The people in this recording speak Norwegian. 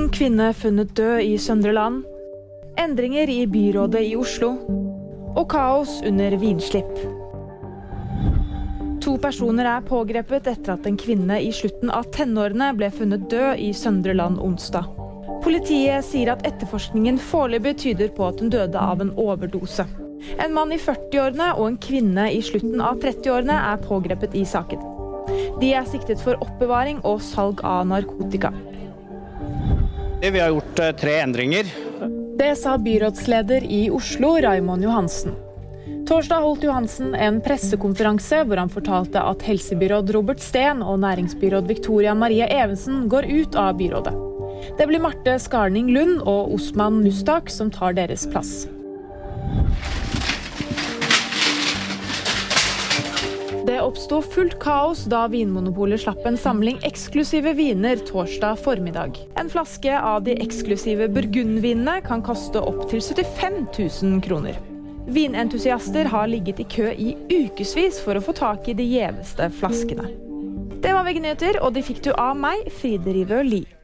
Ung kvinne funnet død i Søndre Land. Endringer i byrådet i Oslo. Og kaos under vinslipp. To personer er pågrepet etter at en kvinne i slutten av tenårene ble funnet død i Søndre Land onsdag. Politiet sier at etterforskningen foreløpig tyder på at hun døde av en overdose. En mann i 40-årene og en kvinne i slutten av 30-årene er pågrepet i saken. De er siktet for oppbevaring og salg av narkotika. Vi har gjort eh, tre endringer. Det sa byrådsleder i Oslo, Raimond Johansen. Torsdag holdt Johansen en pressekonferanse hvor han fortalte at helsebyråd Robert Steen og næringsbyråd Victoria Marie Evensen går ut av byrådet. Det blir Marte Skarning Lund og Osman Mustak som tar deres plass. Det oppsto fullt kaos da Vinmonopolet slapp en samling eksklusive viner torsdag formiddag. En flaske av de eksklusive burgundvinene kan koste opptil 75 000 kroner. Vinentusiaster har ligget i kø i ukevis for å få tak i de gjeveste flaskene. Det var VG nyheter, og de fikk du av meg, Fride Rivø Lie.